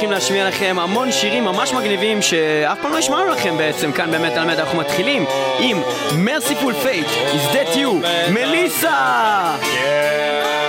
הולכים להשמיע לכם המון שירים ממש מגניבים שאף פעם לא השמענו לכם בעצם כאן במטאל מטאל. אנחנו מתחילים עם Merciful Fate, Is That You, מליסה! You're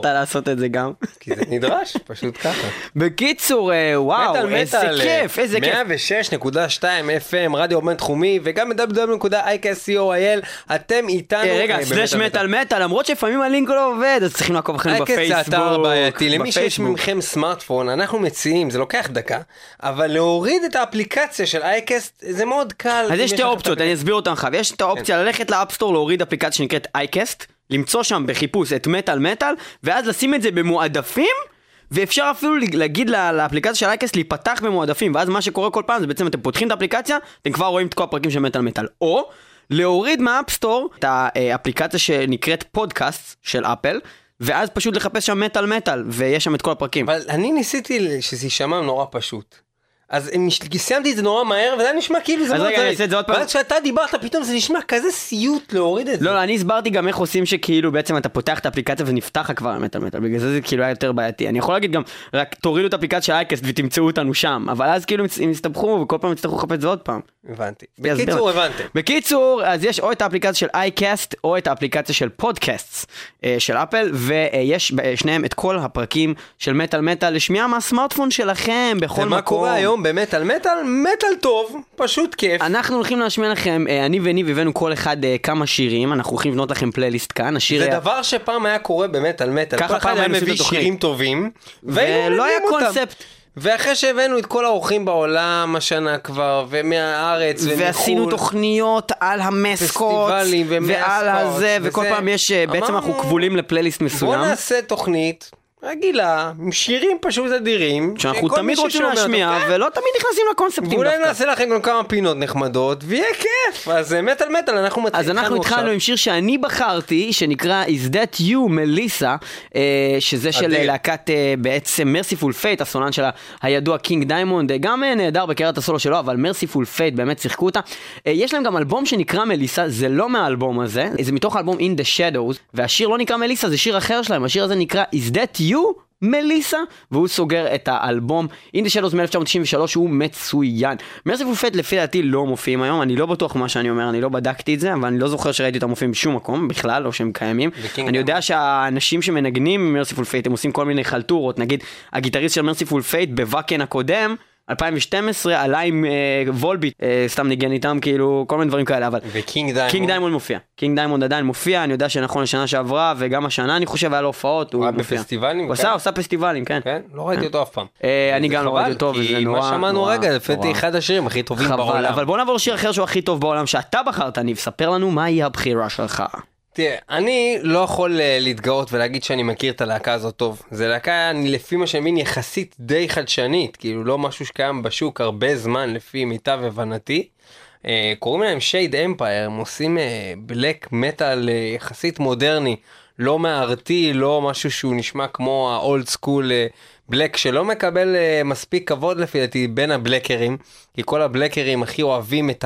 בחרת לעשות את זה גם? כי זה נדרש, פשוט ככה. בקיצור, אה, וואו, מטאל איזה כיף, איזה כיף. 106.2 FM, רדיו בינתחומי, וגם ב-www.icast.co.il, אתם איתנו. אה, רגע, אה, במטאל מטאל מטאל, למרות שלפעמים הלינק לא עובד, אז צריכים לעקוב אחרינו בפייסבוק. זה אתר בעייתי, למי שיש. מכם סמארטפון, אנחנו מציעים, זה לוקח דקה, אבל להוריד את האפליקציה של אייקסט זה מאוד קל. אז יש שתי אופציות, אני אסביר אותן לך. יש את האופציה כן. ללכת לאפסטור, להוריד אפליקציה שנקראת אייקסט, למצוא שם בחיפוש את מטאל מטאל, ואז לשים את זה במועדפים, ואפשר אפילו להגיד לה- לאפליקציה של אייקאסט להיפתח במועדפים, ואז מה שקורה כל פעם זה בעצם אתם פותחים את האפליקציה, אתם כבר רואים את כל הפרקים של מטאל מטאל. או להוריד מה App Store את האפליקציה שנקראת פודקאסט של אפל, ואז פשוט לחפש שם מטאל מטאל, ויש שם את כל הפרקים. אבל אני ניסיתי שזה יישמע נורא פשוט. אז סיימתי את זה נורא מהר וזה היה נשמע כאילו זה אז רגע, אני זריז. אעשה את זה עוד פעם. ואז כשאתה דיברת פתאום זה נשמע כזה סיוט להוריד את זה. לא, לא, אני הסברתי גם איך עושים שכאילו בעצם אתה פותח את האפליקציה ונפתח לך כבר המטאל מטאל, בגלל זה זה כאילו היה יותר בעייתי. אני יכול להגיד גם, רק תורידו את האפליקציה של אייקסט ותמצאו אותנו שם, אבל אז כאילו הם יסתבכו וכל פעם יצטרכו לחפש את זה עוד פעם. הבנתי. בקיצור הבנתם. בקיצור, אז יש או את האפליקציה של אייקאסט או את האפליקציה של פודקאסט של אפל, ויש בשניהם את כל הפרקים של מטאל מטאל לשמיעה מהסמארטפון שלכם בכל מקום. ומה קורה היום במטאל מטאל? מטאל טוב, פשוט כיף. אנחנו הולכים להשמיע לכם, אה, אני וניב הבאנו כל אחד אה, כמה שירים, אנחנו הולכים לבנות לכם פלייליסט כאן, השיר... זה היה- דבר שפעם היה קורה במטאל מטאל. ככה כל אחד פעם היה מביא. שירים טובים. ולא היה מביאים אותם. קונספט. ואחרי שהבאנו את כל האורחים בעולם השנה כבר, ומהארץ, ומחו"ל. ועשינו תוכניות על המסקוט, ועל הזה, וכל וזה. פעם יש, אה, בעצם אנחנו אמרנו, כבולים לפלייליסט בוא מסוים. נעשה תוכנית רגילה, עם שירים פשוט אדירים. שאנחנו תמיד רוצים להשמיע, אותו, ולא תמיד נכנסים לקונספטים ואולי דווקא. נעשה לכם גם כמה פינות נחמדות, ויהיה כיף. אז אה, מטאל מטאל, אנחנו מת- אז אנחנו התחלנו. עם שיר שאני בחרתי, שנקרא Is That You Melissa, אה, שזה של. להקת אה, בעצם Mercyful Fate, הסולן שלה הידוע קינג דיימונד, גם נהדר בקריירת הסולו שלו, אבל Mercyful Fate באמת שיחקו אותה. יש להם גם אלבום שנקרא מליסה, זה לא מהאלבום הזה, זה מתוך האלבום In the Shadows, והשיר לא נקרא מליסה, זה שיר אחר שלהם, השיר הזה נקרא Is That You? Melissa, והוא סוגר את האלבום. the Shadows מ-1993 שהוא מצוין. Mercyful Fate לפי דעתי לא מופיעים היום, אני לא בטוח מה שאני אומר, אני לא בדקתי את זה, אבל אני לא זוכר שראיתי אותם מופיעים בשום מקום בכלל, או שהם קיימים. אני יודע שהאנשים שמנגנים Mercyful Fate הם עושים כל מיני חלטורות, נגיד הגיטריסט של Mercyful Fate ב Wacken הקודם, 2012 עלה עם אה, Volbeat, אה, סתם ניגן איתם כאילו כל מיני דברים כאלה, אבל ו King Diamond. King Diamond מופיע, King Diamond עדיין מופיע, אני יודע שנכון לשנה שעברה וגם השנה אני חושב היה לו הופעות, הוא היה מופיע. בפסטיבלים הוא? עשה, עשה פסטיבלים, כן. כן? לא ראיתי אותו אף פעם. אה, אני גם לא ראיתי אותו, וזה כי נורא... מה שמענו רגע, לפי. אחד השירים הכי טובים בעולם. אבל בוא נעבור לשיר אחר שהוא הכי טוב בעולם שאתה בחרת, ניב, ספר לנו מהי הבחירה שלך. תראה, אני לא יכול אה, להתגאות ולהגיד שאני מכיר את הלהקה הזאת טוב. זה להקה, אני לפי מה שאני מבין, יחסית די חדשנית, כאילו לא משהו שקיים בשוק הרבה זמן לפי מיטב הבנתי. אה, קוראים להם Shade Empire, הם עושים black metal יחסית מודרני, לא מערתי, לא משהו שהוא נשמע כמו ה old school black שלא מקבל אה, מספיק כבוד לפי דעתי בין הבלקרים, כי כל הבלקרים הכי אוהבים את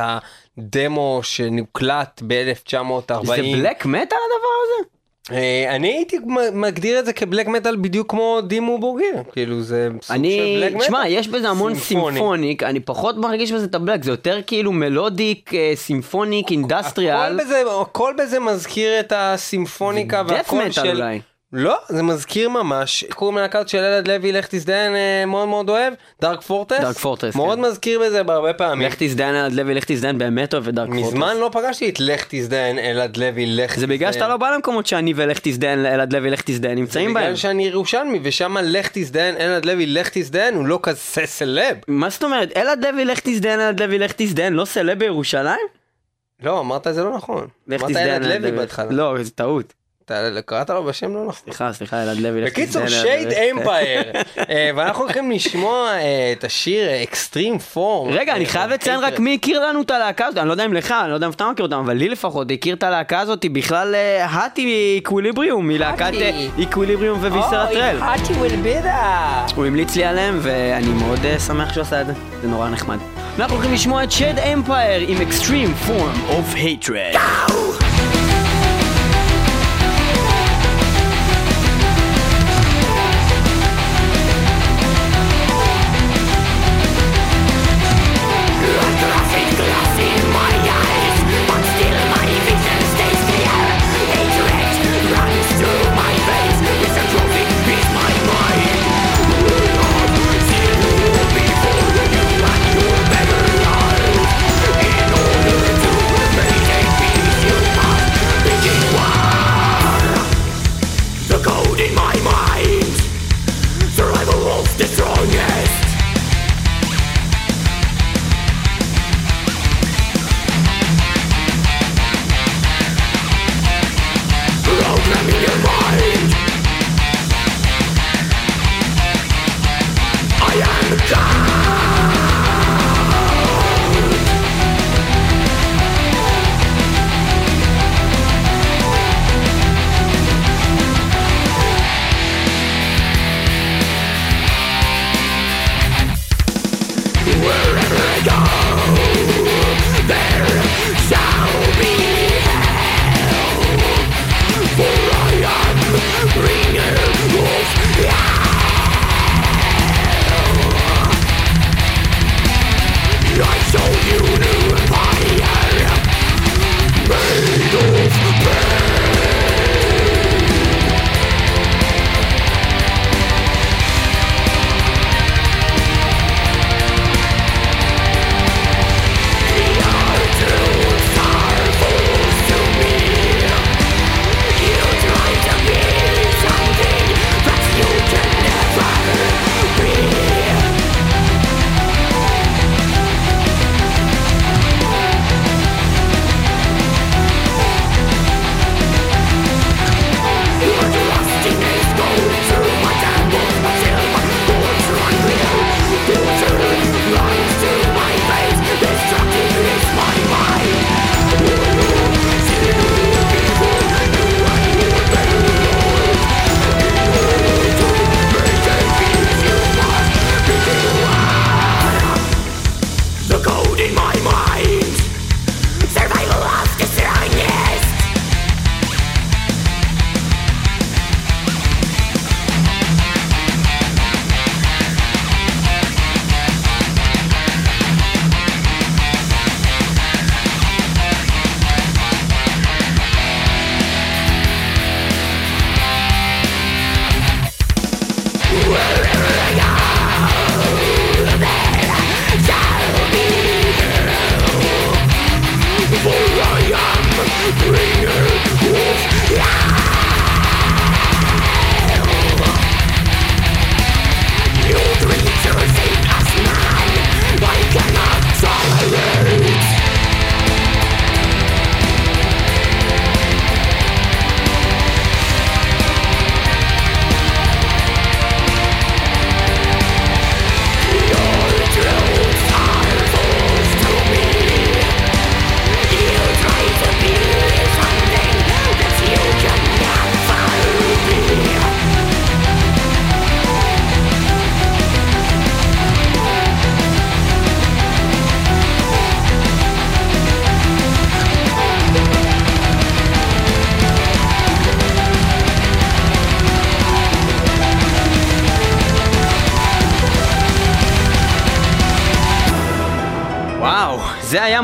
הדמו שהוקלט ב-1940. זה בלק מטאל הדבר הזה? אה, אני הייתי מגדיר את זה כ black metal בדיוק כמו Dimmu Borgir, כאילו זה סוג של אני, black metal. תשמע, יש בזה המון סימפוני. symphonic, אני פחות מרגיש בזה את ה black, זה יותר כאילו melodic, אה, symphonic, הכל industrial, בזה, הכל בזה מזכיר את ה symphonic death והכל מטאל של... אולי. לא, זה מזכיר ממש, קוראים להקת של אלעד לוי, לך תזדיין, אה, מאוד מאוד אוהב, דארק פורטס. דארק פורטרס, מאוד כן. מזכיר בזה בהרבה פעמים. לך תזדיין אלעד לוי, לך תזדיין באמת אוהב את דארק פורטרס. מזמן לא פגשתי את לך תזדיין, אלעד לוי, לך זה בגלל שאתה לא בא למקומות שאני ולך תזדיין, אלעד לוי, לך תזדיין, נמצאים בהם. בגלל שאני ירושלמי, ושם לך תזדיין, אלעד לוי, לך תזדיין, הוא לא כזה סלב. מה זאת אומרת? אלעד לוי, לך תזדיין, אלעד לוי, לך תזדיין, לא סלב בירושלים? לא, אמרת זה לא נכון. לך אמרת תזדיין, אלעד לוי בהתחלה. לא, זה טעות. אתה קראת לו בשם לא נכון. סליחה, סליחה, אלעד לוי, בקיצור, Shade. Empire, אה, ואנחנו הולכים לשמוע אה, את השיר Extreme Form. רגע, אני חייב לציין רק מי הכיר לנו את הלהקה הזאת, אני לא יודע אם לך, אני לא יודע אם אתה מכיר אותם, אבל לי לפחות הכיר את הלהקה הזאת בכלל אה, האטי Equilibrium, מלהקת האטי. Equilibrium וויסרטרל. האטי ווילבידה. הוא המליץ לי עליהם, ואני מאוד אה, שמח שהוא עשה את זה, זה נורא נחמד. אנחנו הולכים לשמוע את Shade Empire עם Extreme Form of Hatred.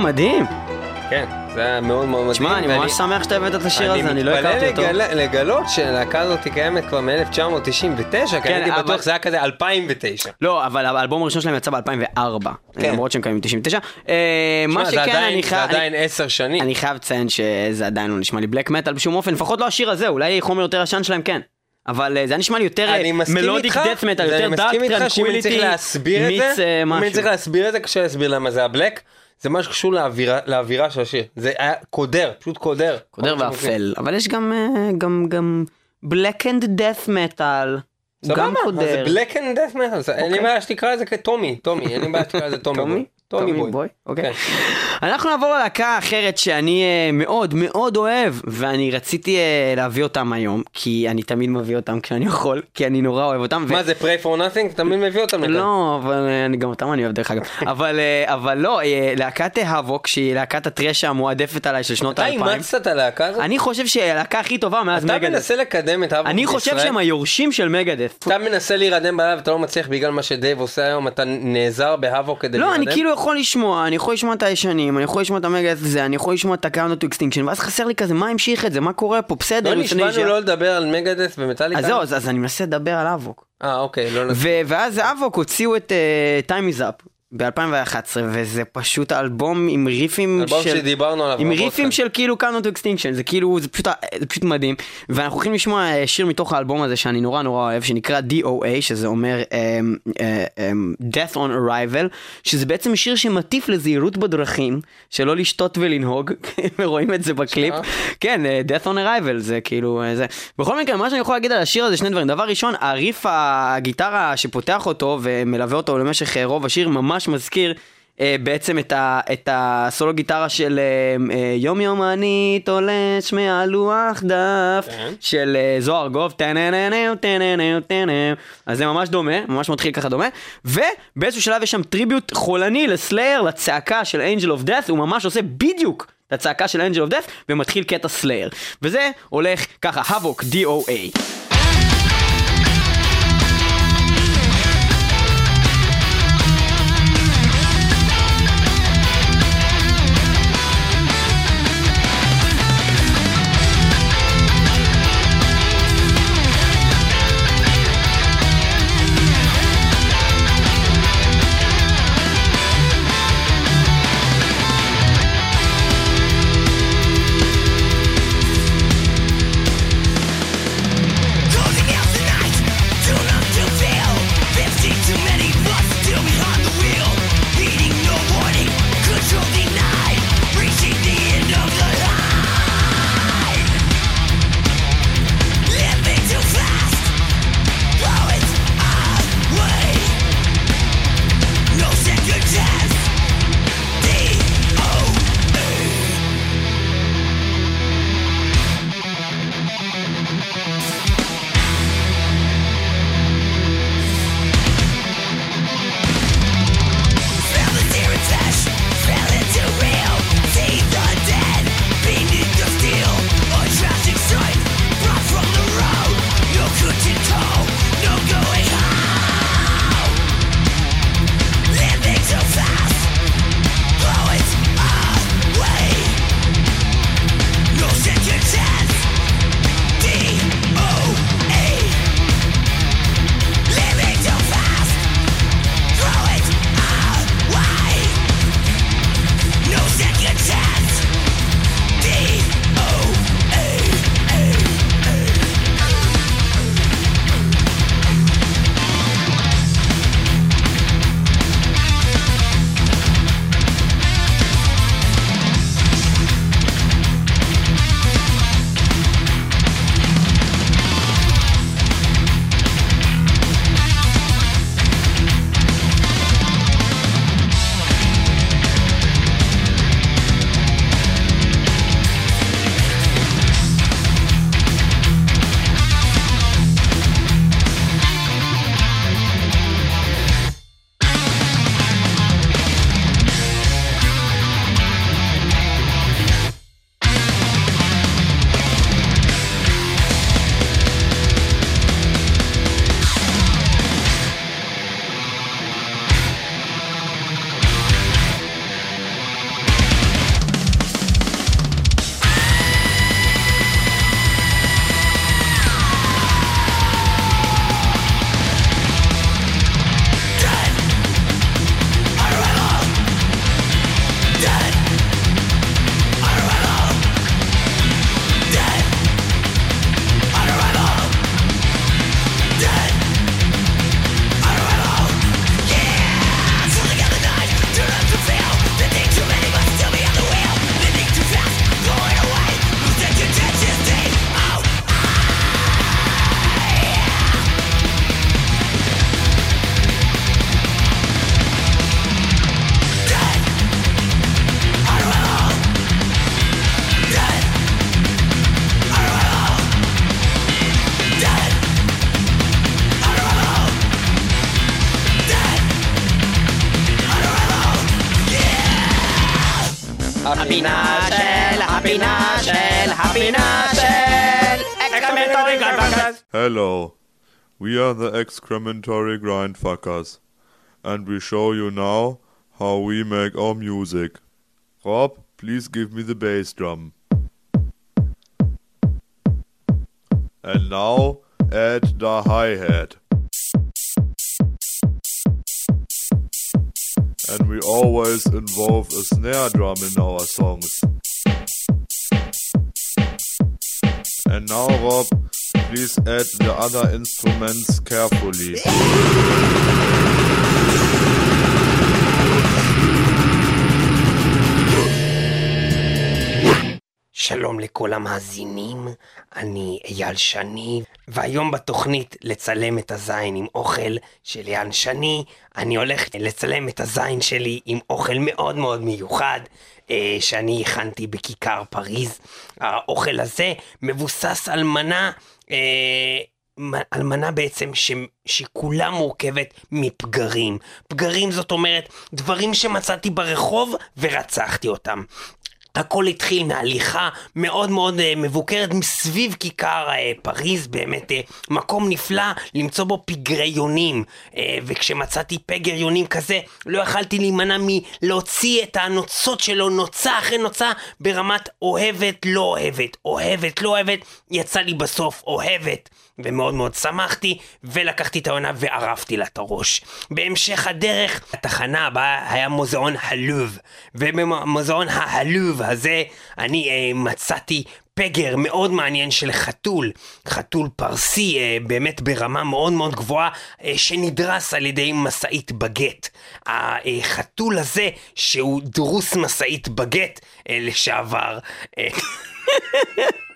מדהים. כן, זה היה מאוד מאוד מדהים. תשמע, אני ממש שמח שאתה הבאת את השיר הזה, אני לא הכרתי אותו. אני מתפלא לגל- לגלות שהלהקה הזאת קיימת כבר מ-1999, כי כן, אני הייתי בטוח שזה היה כזה 2009. לא, אבל האלבום הראשון שלהם יצא ב-2004, כן. למרות שהם קיימים 99. אה, מה זה שכן, אני זה חייב... עדיין עשר שנים. אני חייב לציין שזה עדיין לא נשמע לי black metal בשום אופן, לפחות לא השיר הזה, אולי חומר יותר ישן שלהם כן. אבל אה, זה היה נשמע לי יותר אני מסכים melodic איתך, death metal, יותר Dark מסכים איתך שאם אני Tranquillity, להסביר את מיץ זה, אה, אם אני משהו. צריך להסביר את זה, קשה להסביר למה זה הבלק, זה משהו שקשור לאווירה- לאווירה של השיר. זה היה קודר, פשוט קודר. קודר. ואפל, אבל יש גם אה, גם גם בלק אנד דאט מטאל. סבבה, גם אז זה. בלק אנד דף מטאל, אין לי אוקיי. בעיה שתקרא לזה כטומי, טומי, אין לי בעיה שתקרא לזה טומי. טומי? בוי. אוקיי. כן. אנחנו נעבור ללהקה אחרת שאני אה, מאוד מאוד אוהב, ואני רציתי אה, להביא אותם היום, כי אני תמיד מביא אותם כשאני יכול, כי אני נורא אוהב אותם. מה זה pray for nothing? אתה תמיד מביא אותם לכאן. לא, אבל אה, אני גם אותם אני אוהב דרך אגב. אבל אבל לא, להקת האבוק, שהיא להקת הטרש המועדפת עליי של שנות אתה האלפיים. אימצת את הלהקה הזאת? אני חושב שהיא הלהקה הכי טובה מאז אתה מגדס. מנסה לקדם את האבוק אני חושב בישראל? שהם היורשים של מגדס. אתה מנסה להירדם בלילה ואתה לא מצליח בגלל מה שדייב עושה היום, אתה נעזר בהאבוק כדי לא, להירדם? אני כאילו יכול לשמוע, אני יכול לשמוע את הישנים, אני יכול לשמוע את המגדס הזה, אני יכול לשמוע את to Extinction, ואז חסר לי כזה, מה המשיך את זה, מה קורה פה, בסדר, לא לפני נשבענו לא לדבר על מגדס ומטאליקה? אז זהו, אז אז אני מנסה לדבר על אבוק. אה, אוקיי, לא. ו- ואז אבוק הוציאו את uh, Time is Up ב-2011, וזה פשוט אלבום עם ריפים אלבום של... שדיברנו עליו עם ריפים כאן. של כאילו Count to Extinction, זה כאילו, זה פשוט, זה פשוט מדהים. ואנחנו הולכים לשמוע אה, שיר מתוך האלבום הזה שאני נורא נורא אוהב, שנקרא DOA, שזה אומר um, uh, um, Death on Arrival, שזה בעצם שיר שמטיף לזהירות בדרכים, שלא לשתות ולנהוג, ורואים את זה בקליפ. כן, אה, Death on Arrival, זה כאילו, אה, זה. בכל מקרה, מה שאני יכול להגיד על השיר הזה, שני דברים. דבר ראשון, הריף הגיטרה שפותח אותו ומלווה אותו למשך רוב השיר, ממש מזכיר. אה, בעצם את, ה, את הסולו גיטרה של אה, אה, יום יום אני תולש מהלוח דף כן. של אה, זוהר ארגוב טנננו טנננו טנננו אז זה ממש דומה, ממש מתחיל ככה דומה ובאיזשהו שלב יש שם tribute חולני ל Slayer, לצעקה של Angel of Death הוא ממש עושה בדיוק את הצעקה של Angel of Death ומתחיל קטע Slayer וזה הולך ככה, האבוק DOA Hello, we are the excrementory grindfuckers, and we show you now how we make our music. Rob, please give me the bass drum. And now add the hi-hat. And we always involve a snare drum in our songs. And now, Rob, please add the other instruments carefully. שלום לכל המאזינים, אני אייל שני, והיום בתוכנית לצלם את הזין עם אוכל של אייל שני, אני הולך לצלם את הזין שלי עם אוכל מאוד מאוד מיוחד, אה, שאני הכנתי בכיכר פריז. האוכל הזה מבוסס על מנה... אה, מ- על מנה בעצם ש... שכולה מורכבת מפגרים. פגרים זאת אומרת דברים שמצאתי ברחוב ורצחתי אותם. הכל התחיל מהליכה מאוד מאוד אה, מבוקרת מסביב כיכר אה, פריז, באמת אה, מקום נפלא למצוא בו פגרי יונים. אה, וכשמצאתי פגר יונים כזה, לא יכלתי להימנע מלהוציא את הנוצות שלו, נוצה אחרי נוצה, ברמת אוהבת, לא אוהבת, אוהבת, לא אוהבת, יצא לי בסוף אוהבת. ומאוד מאוד שמחתי, ולקחתי את העונה וערפתי לה את הראש. בהמשך הדרך, התחנה הבאה היה מוזיאון הלוב, ובמוזיאון הלוב הזה אני אה, מצאתי פגר מאוד מעניין של חתול, חתול פרסי אה, באמת ברמה מאוד מאוד גבוהה, אה, שנדרס על ידי משאית בגט. החתול הזה, שהוא דרוס משאית בגט אה, לשעבר, אה,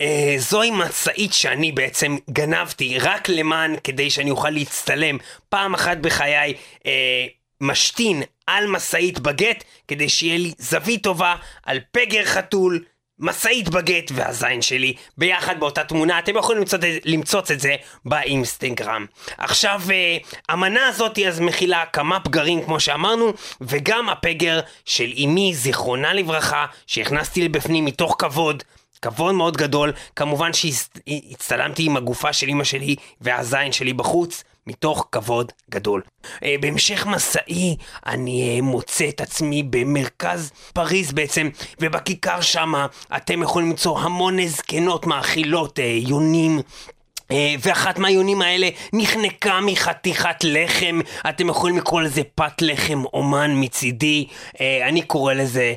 אה, זוהי משאית שאני בעצם גנבתי רק למען כדי שאני אוכל להצטלם פעם אחת בחיי אה, משתין על משאית בגט כדי שיהיה לי זווית טובה על פגר חתול. משאית בגט והזין שלי ביחד באותה תמונה, אתם יכולים למצוא, למצוץ את זה באינסטגרם. עכשיו, אה, המנה הזאת אז מכילה כמה פגרים כמו שאמרנו, וגם הפגר של אמי, זיכרונה לברכה, שהכנסתי לבפנים מתוך כבוד. כבוד מאוד גדול, כמובן שהצטלמתי עם הגופה של אמא שלי והזין שלי בחוץ, מתוך כבוד גדול. אה, בהמשך מסעי אני אה, מוצא את עצמי במרכז פריז בעצם, ובכיכר שמה אתם יכולים למצוא המון זקנות מאכילות אה, יונים. ואחת מהיונים האלה נחנקה מחתיכת לחם, אתם יכולים לקרוא לזה פת לחם אומן מצידי, אני קורא לזה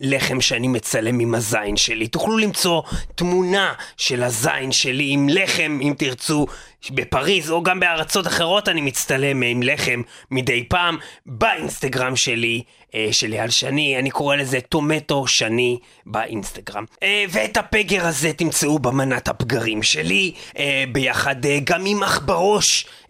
לחם שאני מצלם עם הזין שלי. תוכלו למצוא תמונה של הזין שלי עם לחם, אם תרצו, בפריז או גם בארצות אחרות אני מצטלם עם לחם מדי פעם באינסטגרם שלי, אה, של אייל שני, אני קורא לזה טומטו שני באינסטגרם. אה, ואת הפגר הזה תמצאו במנת הפגרים שלי, אה, ביחד גם עם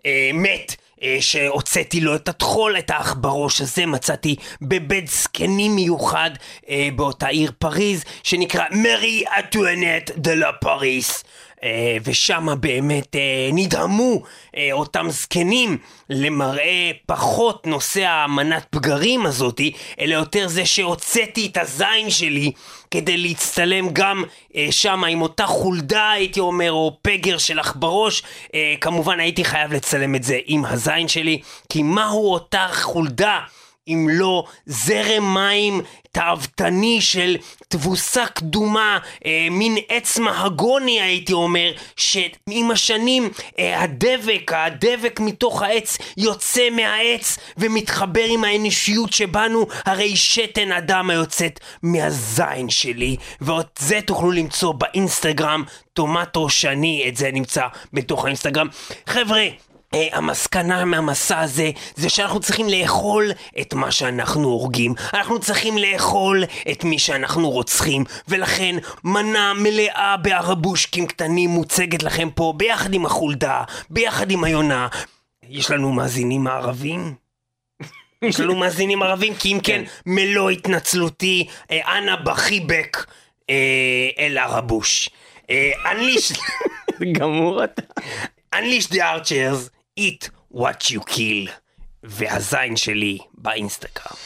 אה, מת. אה, שהוצאתי לו את הטחול, את האח בראש הזה, מצאתי בבית זקנים מיוחד אה, באותה עיר פריז, שנקרא מרי אטואנט דה לה פריס. אה, ושם באמת אה, נדהמו אה, אותם זקנים למראה פחות נושא המנת פגרים הזאתי, אלא יותר זה שהוצאתי את הזין שלי כדי להצטלם גם אה, שם עם אותה חולדה הייתי אומר, או פגר של עכברוש, אה, כמובן הייתי חייב לצלם את זה עם הזין שלי, כי מהו אותה חולדה? אם לא זרם מים תאוותני של תבוסה קדומה, אה, מין עץ מהגוני הייתי אומר, שעם השנים אה, הדבק, הדבק מתוך העץ יוצא מהעץ ומתחבר עם האנושיות שבנו, הרי שתן אדם היוצאת מהזין שלי. ואת זה תוכלו למצוא באינסטגרם, טומטו שני, את זה נמצא בתוך האינסטגרם. חבר'ה, Uh, המסקנה מהמסע הזה זה שאנחנו צריכים לאכול את מה שאנחנו הורגים. אנחנו צריכים לאכול את מי שאנחנו רוצחים, ולכן מנה מלאה בערבושקים קטנים מוצגת לכם פה ביחד עם החולדה, ביחד עם היונה. יש לנו מאזינים ערבים? יש לנו מאזינים ערבים? כי אם כן, מלוא התנצלותי, אה, אנא בחיבק אה, אל. אה, unleash... גמור אתה. Unleash the Archers, eat what you kill, והזין שלי באינסטגרם.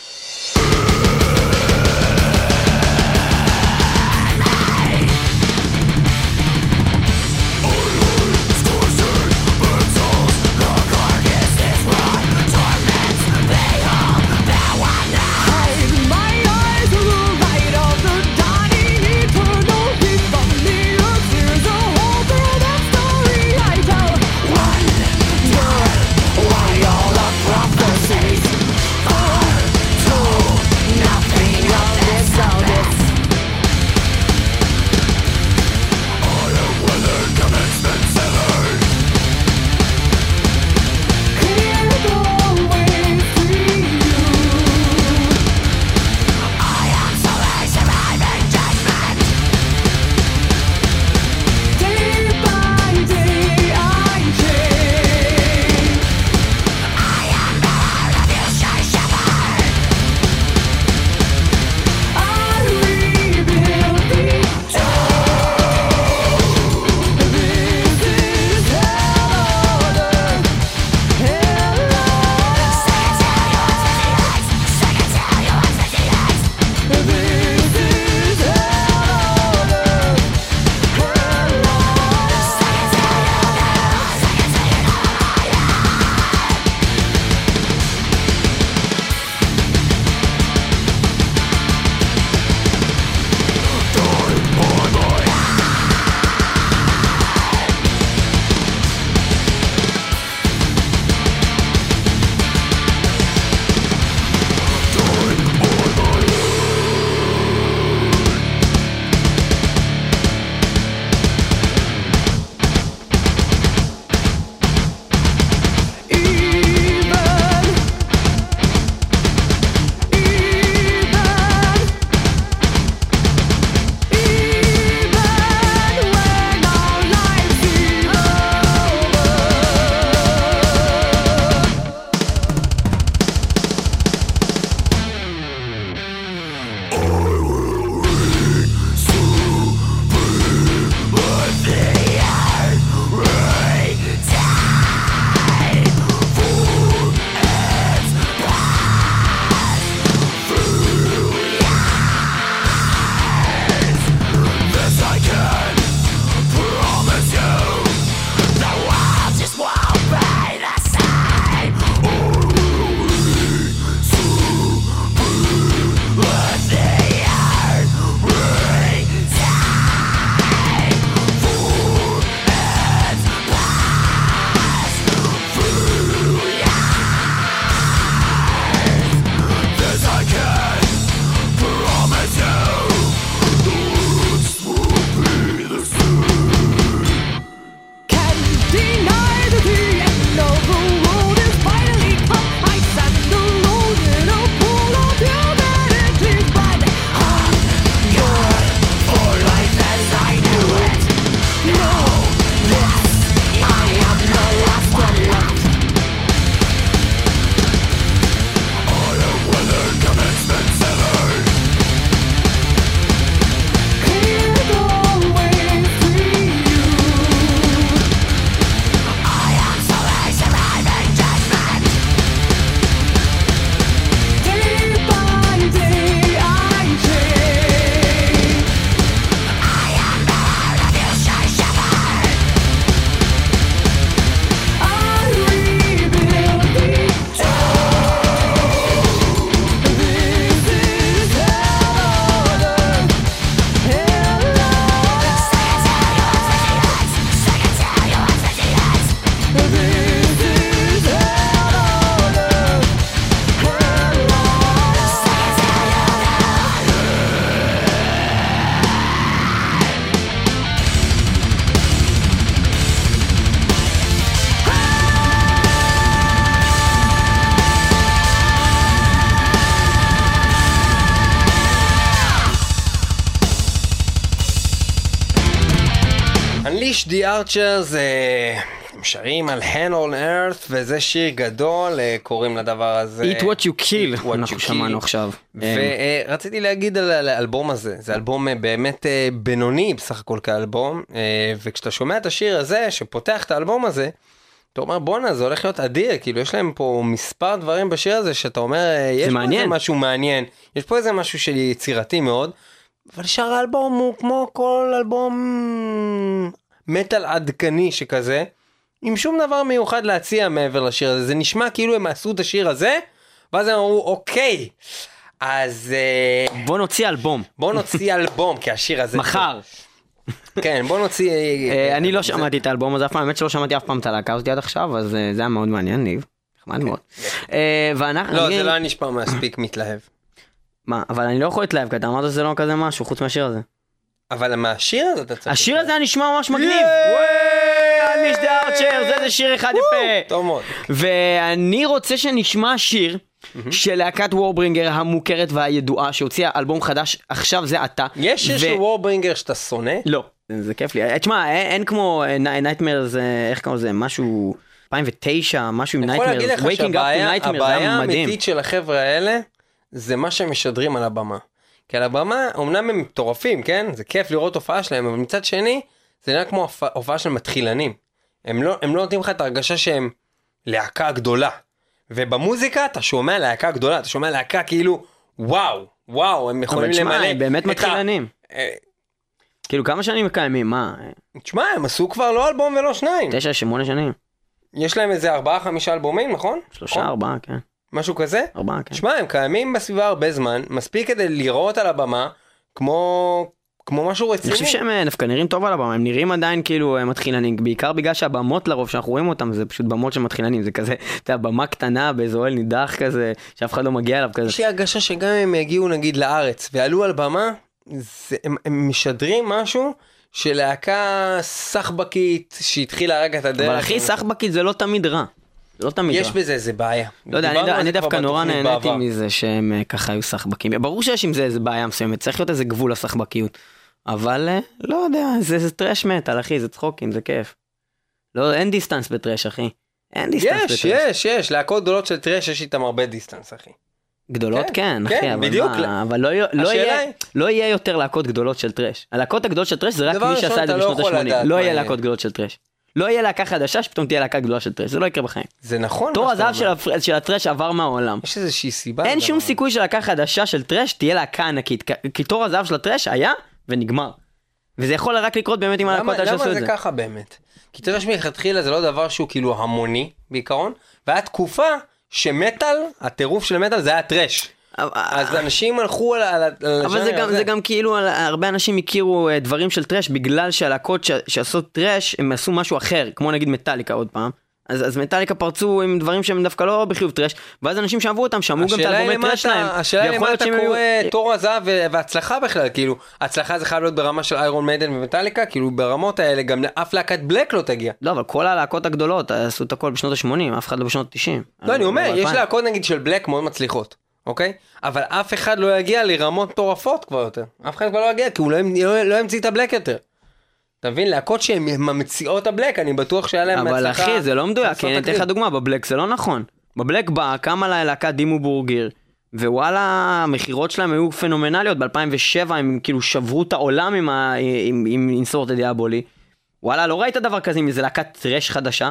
זה... הם שרים על Hand on Earth וזה שיר גדול, אה, קוראים לדבר הזה. Eat what you kill, what אנחנו you שמענו kill. עכשיו. ורציתי להגיד על האלבום הזה, זה אלבום אה, באמת אה, בינוני בסך הכל כאלבום, אה, וכשאתה שומע את השיר הזה שפותח את האלבום הזה, אתה אומר בואנה זה הולך להיות אדיר, כאילו יש להם פה מספר דברים בשיר הזה שאתה אומר אה, יש פה מעניין. איזה משהו מעניין, יש פה איזה משהו של יצירתי מאוד, אבל שאר האלבום הוא כמו כל אלבום מטאל עדכני שכזה, עם שום דבר מיוחד להציע מעבר לשיר הזה, זה נשמע כאילו הם עשו את השיר הזה, ואז הם אמרו אוקיי, אז אה, בוא נוציא אלבום, בוא נוציא אלבום, כי השיר הזה... מחר. כן, בוא נוציא... אה, אני לא שמעתי את האלבום הזה אף פעם, האמת שלא שמעתי אף פעם את הלהקה הזאת עד עכשיו, אז אה, זה היה מאוד מעניין, ניב. נחמד מאוד. ואנחנו... לא, זה לא היה נשמע מספיק מתלהב. מה, אבל אני לא יכול להתלהב, כי אתה אמרת שזה לא כזה משהו, חוץ מהשיר הזה. אבל מהשיר הזה אתה צריך... השיר הזה היה נשמע ממש מגניב. Archer, זה זה שיר אחד יפה. טוב מאוד. ואני רוצה שנשמע שיר של להקת Warbringer המוכרת והידועה שהוציאה אלבום חדש עכשיו זה עתה. יש שיר של Warbringer שאתה שונא? לא, זה כיף לי. אה, תשמע, אין, כמו Nightmare זה, איך קוראים לזה, משהו 2009, משהו עם אני יכול להגיד Nightmare, לך שהבעיה. האמיתית של החבר'ה האלה זה מה שהם משדרים על הבמה. כי על הבמה אמנם הם מטורפים כן זה כיף לראות הופעה שלהם אבל מצד שני זה נראה כמו הופעה- הופעה של מתחילנים. הם לא הם לא נותנים לך את ההרגשה שהם להקה גדולה. ובמוזיקה אתה שומע להקה גדולה אתה שומע להקה כאילו וואו וואו הם יכולים אבל למלא. תשמע, הם באמת ה- מתחילנים. אה, כאילו כמה שנים הם קיימים, מה? תשמע הם עשו כבר לא אלבום ולא שניים. תשע, שמונה שנים? יש להם איזה ארבעה חמישה אלבומים נכון? שלושה, נכון? ארבעה, כן. משהו כזה? ארבעה, כן. שמע, הם קיימים בסביבה הרבה זמן, מספיק כדי לראות על הבמה כמו, כמו משהו אני רציני. חושב שהם אה, דווקא נראים טוב על הבמה, הם נראים עדיין כאילו אה, מתחילנים, בעיקר בגלל שהבמות לרוב שאנחנו רואים אותם זה פשוט במות של מתחילנים, זה כזה, אתה יודע, במה קטנה באיזה אוהל נידח כזה, שאף אחד לא מגיע אליו כזה. יש לי הרגשה שגם אם הם יגיעו נגיד לארץ ויעלו על במה, זה, הם, הם משדרים משהו של להקה סחבקית שהתחילה רק את הדרך. אבל אחי, סחבקית זה לא תמיד רע. לא תמיד רע. יש בזה איזה בעיה. לא יודע, אני, אני דווקא נורא נהניתי בעבר. מזה שהם אה, ככה היו סחבקים. ברור שיש עם זה איזה בעיה מסוימת, צריך להיות איזה גבול לסחבקיות. אבל אה, לא יודע, זה, זה thrash metal אחי, זה צחוקים, זה כיף. לא, אין distance ב thrash אחי. אין דיסטנס בטרש. יש, יש, יש, להקות גדולות של thrash יש איתם הרבה distance אחי. גדולות כן, כן, כן, אחי, אבל, בדיוק. מה, אבל לא, לא, יהיה, היא- לא יהיה יותר להקות גדולות של thrash. הלהקות הגדולות של thrash זה רק מי שעשה את זה לא בשנות יכול ה-80. לדעת לא יהיה יהיה. להקות גדולות של thrash. לא יהיה להקה חדשה שפתאום תהיה להקה גדולה של טרש, זה לא יקרה בחיים. זה נכון תור הזהב של. הפר... של הטרש עבר מהעולם. יש איזושהי סיבה. אין שום. סיכוי שלהקה חדשה של טרש תהיה להקה ענקית, כי- כי תור הזהב של הטרש היה ונגמר. וזה יכול רק לקרות באמת עם למה, הלהקות האלה שעשו למה את זה זה. ככה באמת? כי טרש מלכתחילה זה לא דבר שהוא כאילו המוני בעיקרון, והיה תקופה שמטאל, הטירוף של מטאל זה היה טרש. אז אנשים הלכו על ה... על ה- על אבל זה הז'אנר גם, הזה. זה גם כאילו, הרבה אנשים הכירו אה, דברים של טרש בגלל שהלהקות ש- שעשו טרש, הם עשו משהו אחר, כמו נגיד מטאליקה עוד פעם. אז, אז מטאליקה פרצו עם דברים שהם דווקא לא בחיוב טרש, ואז אנשים שאהבו אותם שמעו גם את האלבומי אתה- שלהם. השאלה היא למה אתה היו- קורא תור הזהב והצלחה בכלל, כאילו, הצלחה זה חייב להיות ברמה של איירון מיידן ומטאליקה, כאילו ברמות האלה גם לאף להקת בלק לא תגיע. לא, אבל כל הלהקות הגדולות עשו את הכל בשנות ה-80, אף אחד לא בשנות ה-90. לא, אני אומר, יש להקות נגיד של בלק מאוד מצליחות, אוקיי? אבל אף אחד לא יגיע לרמות מטורפות כבר יותר. אף אחד כבר לא יגיע, כי הוא לא, לא, לא ימציא את הבלק יותר. אתה מבין? להקות שהן ממציאות הבלק, אני בטוח שהיה להם אבל הצלחה אחי, זה לא מדויק, כי אני אתן לך. דוגמה, בבלק זה לא נכון. בבלק באה, קמה לה להקת דימו בורגיר, ווואלה, המכירות שלהם היו פנומנליות, ב-2007 הם כאילו שברו את העולם עם אינסורט דיאבולי. וואלה, לא ראית דבר כזה עם איזה להקת טרש חדשה?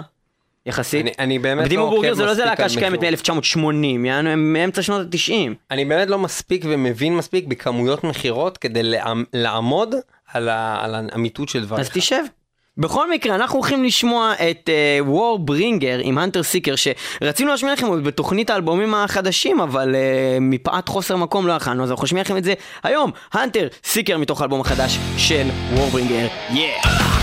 יחסית. אני, אני באמת לא עוקב זה לא מספיק להקה שקיימת מכירות. מ-1980, יענו הם מאמצע שנות ה-90. אני באמת לא מספיק ומבין מספיק בכמויות מכירות כדי לעמ- לעמוד על, ה, על האמיתות של דבריך. אז תשב. בכל מקרה, אנחנו הולכים לשמוע את וור uh, ברינגר עם הנטר סיקר, שרצינו להשמיע לכם בתוכנית האלבומים החדשים, אבל uh, מפאת חוסר מקום לא יכלנו, אז אנחנו נשמיע לכם את זה היום. הנטר סיקר מתוך האלבום החדש של וור ברינגר. Yeah.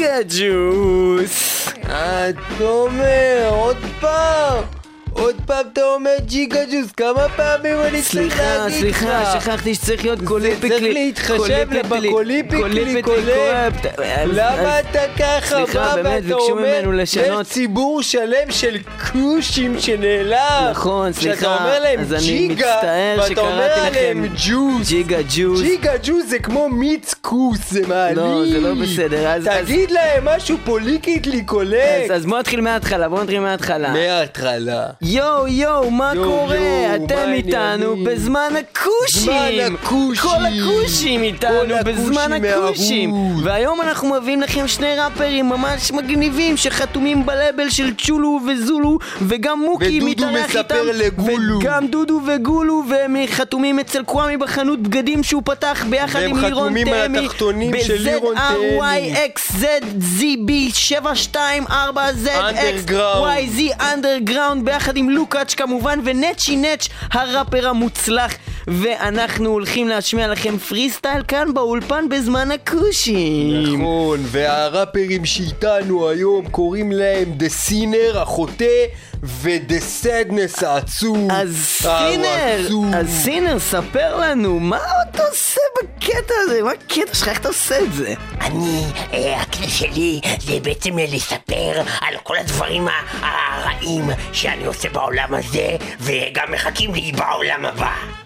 בג'יגה ג'וס. אתה אומר, עוד פעם, עוד פעם אתה אומר ג'יגה ג'וס, כמה פעמים אני צריך סליחה, להגיד לך? סליחה, שכחתי שצריך להיות קוליפיקלי. צריך להתחשב בקוליפיקלי קולקט. למה אתה ככה סליחה, בא באמת, ביקשו ממנו לשנות. יש ציבור שלם של כושים שנעלם. נכון, סליחה, שאתה אומר להם ג'יגה, ואתה אומר עליהם לכם ג'וס. ג'יגה ג'וס. ג'יגה ג'וס זה כמו מיץ כוס, זה מעליב. לא, זה לא בסדר, תגיד להם משהו פוליטיקלי קולקט. אז- בואו נתחיל מההתחלה, בואו נתחיל מההתחלה. מההתחלה. יואו יואו, מה יואו, קורה? יואו, אתם מה איתנו העניינים? בזמן הכושים! זמן הכושים! כל הכושים איתנו כל בזמן הכושים. והיום אנחנו מביאים לכם שני ראפרים ממש מגניבים שחתומים בלבל של צ'ולו וזולו וגם מוקי מתארח איתם לגולו. וגם דודו וגולו והם חתומים אצל קוואמי בחנות בגדים שהוא פתח ביחד והם עם לירון חתומים על התחתונים של לירון תהמי. ב-ZRYXZZB7240ZX Underground. YZ אנדרגראונד ביחד עם לוקאץ' כמובן ונצ'י נץ' הראפר המוצלח ואנחנו הולכים להשמיע לכם פרי סטייל כאן באולפן בזמן הכושים נכון, והראפרים שאיתנו היום קוראים להם The Sinner החוטא ו The Sadness העצוב. אז Sinner. אז Sinner ספר לנו מה אתה עושה בקטע הזה? מה הקטע שלך? איך אתה עושה את זה? אני, אה, הקטע שלי זה בעצם לספר על כל הדברים הרעים שאני עושה בעולם הזה וגם מחכים לי בעולם הבא.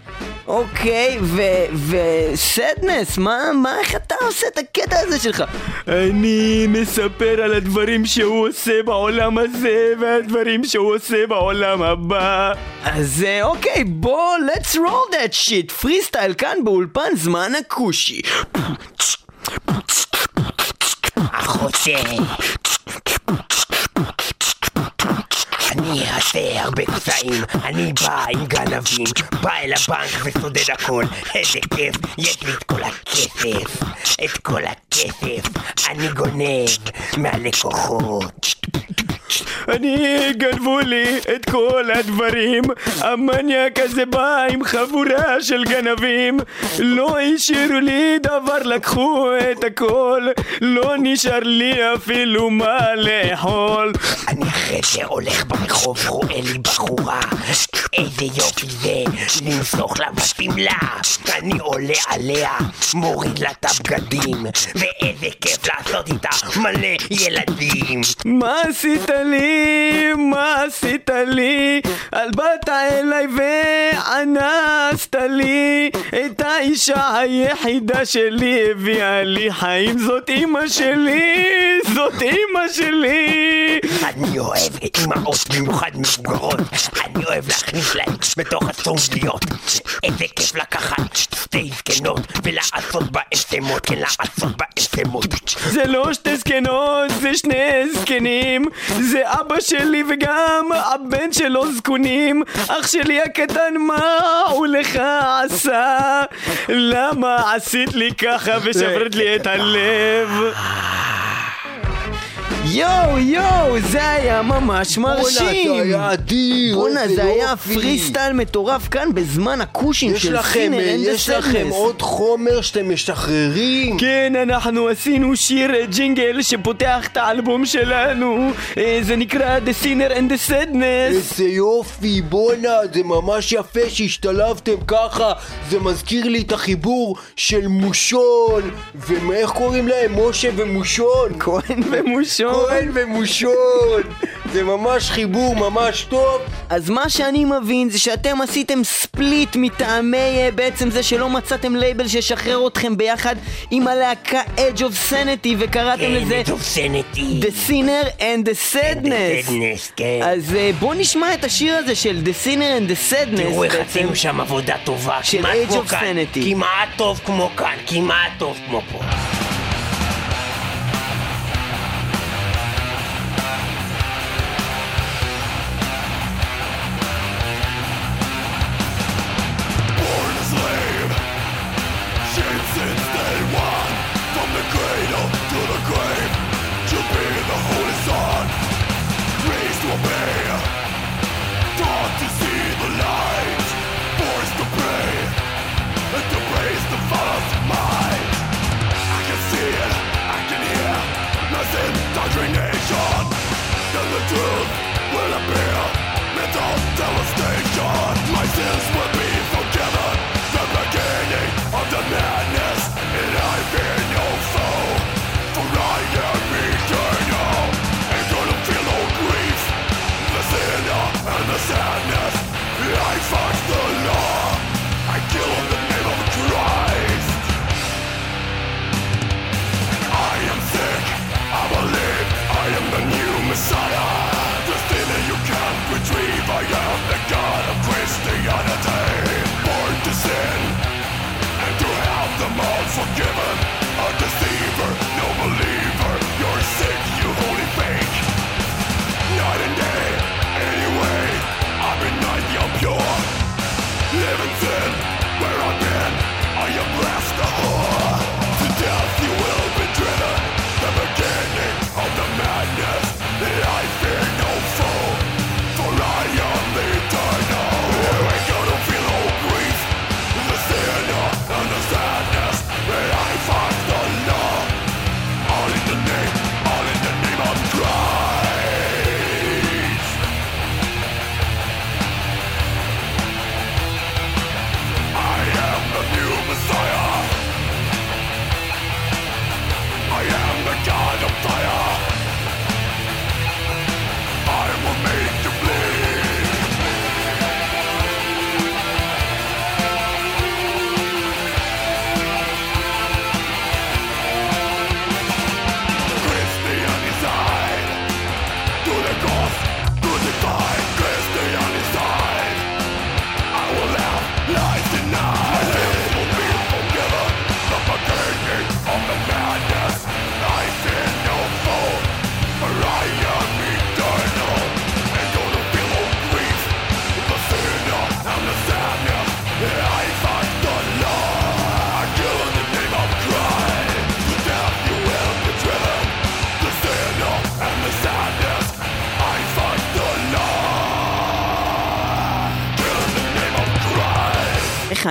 אוקיי, ו... וסדנס, מה, מה, איך אתה עושה את הקטע הזה שלך? אני מספר על הדברים שהוא עושה בעולם הזה והדברים שהוא עושה בעולם הבא. אז אה, אוקיי, בוא, let's roll that shit, פרי סטייל כאן באולפן זמן הכושי. החוצה. אני אעשה הרבה קטעים, אני בא עם גנבים, בא אל הבנק וסודד הכל, איזה כיף, יש לי את כל הכסף, את כל הכסף, אני גונב מהלקוחות. אני, גנבו לי את כל הדברים. המניאק הזה בא עם חבורה של גנבים. לא השאירו לי דבר, לקחו את הכל. לא נשאר לי אפילו מה לאכול. אני אחרי זה הולך ברחוב, רואה לי בחורה. איזה יופי זה, למסוך לה בשמלה. אני עולה עליה, מוריד לה את הבגדים. ואיזה כיף לעשות איתה מלא ילדים. מה עשית לי? מה עשית לי? על באת אליי ואנסת לי. את האישה היחידה שלי הביאה לי חיים. זאת אמא שלי זאת אמא שלי. אני אוהב אמהות במיוחד מבוגרות אני אוהב להכניס להן בתוך הסונגליות איזה כיף לקחת שתי זקנות ולעשות בהן שמות כן לעשות בהן שמות זה לא שתי זקנות, זה שני זקנים זה אבא שלי וגם הבן שלו זקונים אח שלי הקטן, מה הוא לך עשה? למה עשית לי ככה ושברת לי את הלב? יואו יואו, זה היה ממש מרשים! בואנה, זה היה אדיר, בואנה, זה היה. פרי סטייל מטורף כאן בזמן הכושים של Sinner and יש לכם עוד חומר שאתם משחררים? כן, אנחנו עשינו שיר אה, ג'ינגל שפותח את האלבום שלנו אה, זה נקרא The Sinner and the Sadness איזה יופי, בואנה, זה ממש יפה שהשתלבתם ככה זה מזכיר לי את החיבור של מושון ואיך קוראים להם? משה ומושון כהן ומושון כהן ומושון זה ממש חיבור ממש טוב אז מה שאני מבין זה שאתם עשיתם split מטעמי אה, בעצם זה שלא מצאתם לייבל שישחרר אתכם ביחד עם הלהקה Edge of Sanity וקראתם כן, לזה מדופסנתי The Sinner and the Sadness Sadness, כן. אז אה, בואו נשמע את השיר הזה של The Sinner and the Sadness תראו איך. עשינו שם עבודה טובה, של כמעט Age כמו of כאן, Sanity. כמעט טוב כמו כאן, כמעט טוב כמו פה.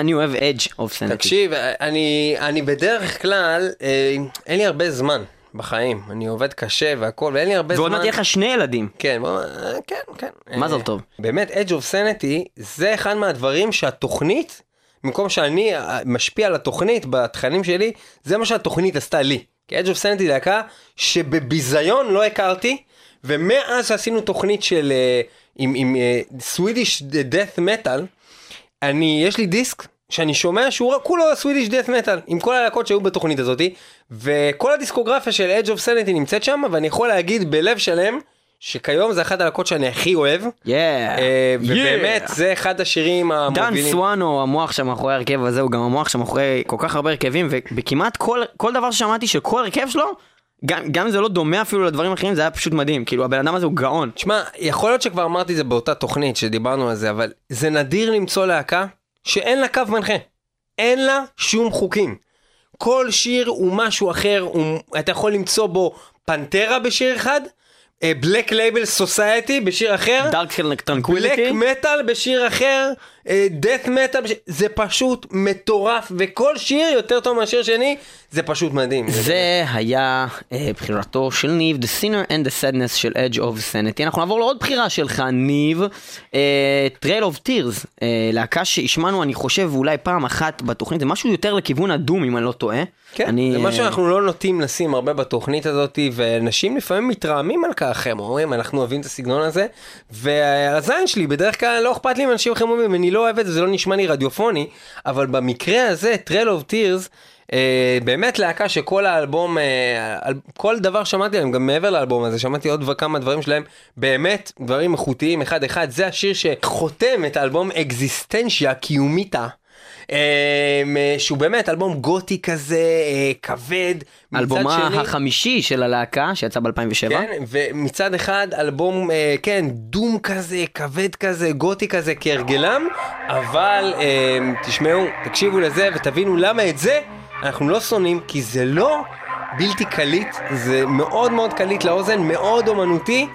אני אוהב אדג' אוף סנטי. תקשיב, אני, אני בדרך כלל, אה, אין לי הרבה זמן בחיים. אני עובד קשה והכל, ואין לי הרבה ועוד זמן. מעט יהיה לך שני ילדים. כן, בוא, אה, כן, כן. מזל אה, טוב. באמת, Edge of Sanity זה אחד מהדברים שהתוכנית, במקום שאני אה, משפיע על התוכנית בתכנים שלי, זה מה שהתוכנית עשתה לי. כי Edge of Sanity להקה שבביזיון לא הכרתי, ומאז שעשינו תוכנית של, אה, עם, עם Swedish Death Metal, אני, יש לי דיסק שאני שומע שהוא כולו סווידיש דאט מטאל, עם כל הלהקות שהיו בתוכנית הזאתי, וכל הדיסקוגרפיה של Edge of Sanity נמצאת שם, ואני יכול להגיד בלב שלם, שכיום זה אחת הלהקות שאני הכי אוהב, יאה. אה, ובאמת זה אחד השירים דן המובילים. סואנו, המוח שמאחורי ההרכב הזה, הוא גם המוח שמאחורי כל כך הרבה הרכבים, וכמעט כל, כל דבר ששמעתי של כל הרכב שלו, גם, גם אם זה לא דומה אפילו לדברים אחרים, זה היה פשוט מדהים. כאילו, הבן אדם הזה הוא גאון. תשמע, יכול להיות שכבר אמרתי את זה באותה תוכנית שדיברנו על זה, אבל זה נדיר למצוא להקה שאין לה קו מנחה. אין לה שום חוקים. כל שיר הוא משהו אחר, הוא, אתה יכול למצוא בו Pantera בשיר אחד, Black Label Society בשיר אחר, Dark Black Tranquillity. Metal בשיר אחר, death metal, בש... זה פשוט מטורף, וכל שיר יותר טוב מהשיר שני, זה פשוט מדהים. זה היה אה, בחירתו של ניב, The Sinner and the Sadness של Edge of Sanity. אנחנו נעבור לעוד בחירה שלך, ניב, אה, Trail of Tears, אה, להקה שהשמענו, אני חושב, אולי פעם אחת בתוכנית, זה משהו יותר לכיוון הדום, אם אני לא טועה. כן, אני, זה מה אה, שאנחנו לא נוטים לשים הרבה בתוכנית הזאת, ואנשים לפעמים מתרעמים על כך, הם אומרים, אנחנו אוהבים את הסגנון הזה, ועל הזין שלי, בדרך כלל לא אכפת לי אם אנשים אחרים אומרים, אני לא אוהב את זה, זה לא נשמע לי רדיופוני, אבל במקרה הזה, Trail of Tears, אה, באמת להקה שכל האלבום, אה, על- כל דבר שמעתי עליהם, גם מעבר לאלבום הזה, שמעתי עוד כמה דברים שלהם, באמת דברים איכותיים אחד אחד, זה השיר שחותם את האלבום אקזיסטנציה קיומיטה. אה, שהוא באמת אלבום גותי כזה, אה, כבד. אלבומה שני- החמישי של הלהקה, שיצא ב-2007. כן, ומצד אחד אלבום, אה, כן, דום כזה, כבד כזה, גותי כזה, כהרגלם, אבל אה, תשמעו, תקשיבו לזה ותבינו למה את זה אנחנו לא שונאים, כי זה לא בלתי קליט, זה מאוד מאוד קליט לאוזן, מאוד אומנותי,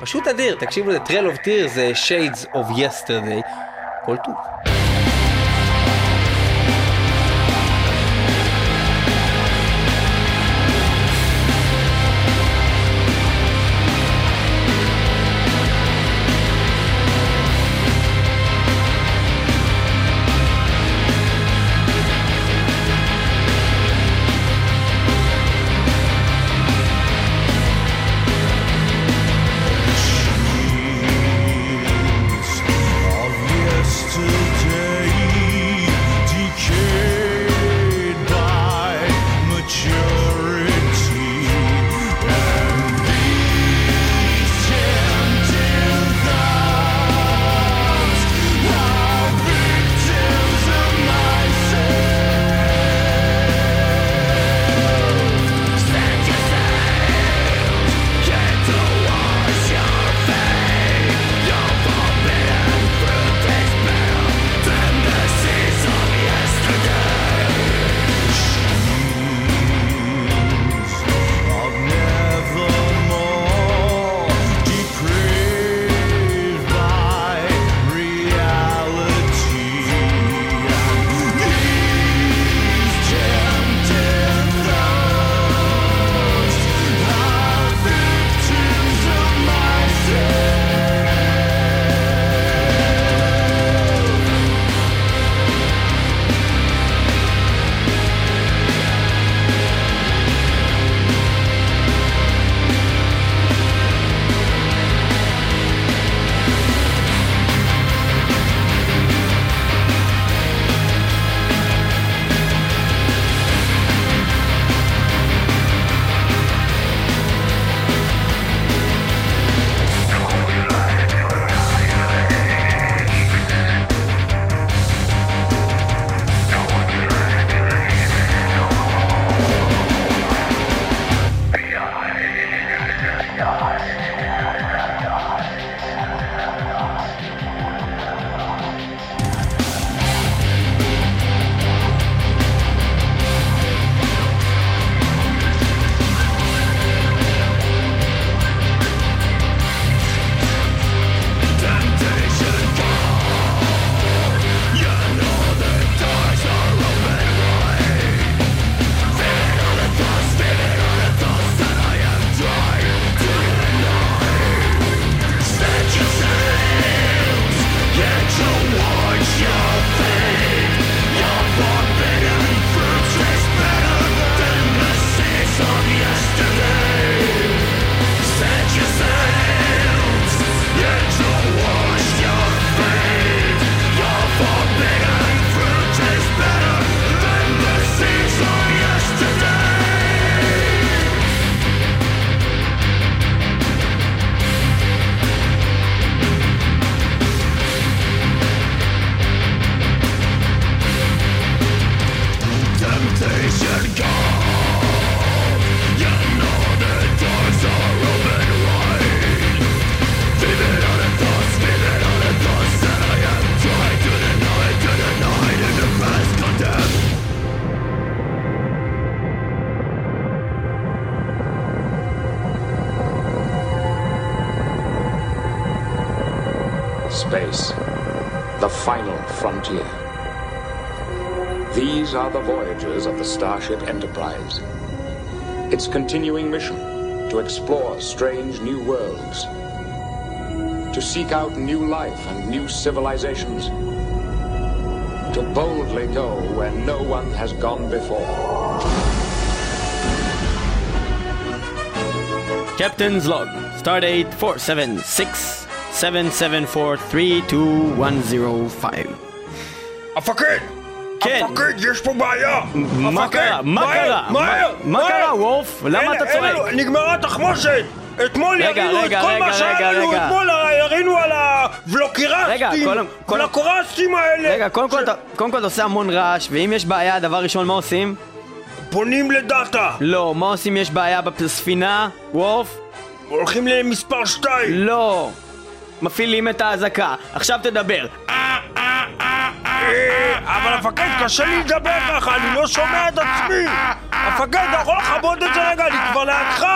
פשוט אדיר, תקשיבו לזה, Trail of Tears זה Shades of Yesterday, כל טוב. continuing mission to explore strange new worlds, to seek out new life and new civilizations, to boldly go where no one has gone before. Captain's log, stardate 476 774 32105. I fuck it! המפקד, יש פה בעיה! מה קרה? מה קרה? מה. קרה, וולף? למה אתה צועק? נגמרה תחמושת! אתמול ירינו את כל מה שהיה לנו. אתמול ירינו על הוולוקרסטים! ולקורסטים האלה! רגע, קודם כל אתה- עושה המון רעש, ואם יש בעיה, דבר ראשון, מה עושים? פונים לדאטה! לא, מה עושים יש בעיה בספינה? וולף? הולכים למספר 2! לא. מפעילים את האזעקה. עכשיו תדבר. אבל המפקד, קשה לי לדבר ככה, אני לא שומע את עצמי! המפקד, אתה יכול לכבות את זה רגע, אני כבר לידך!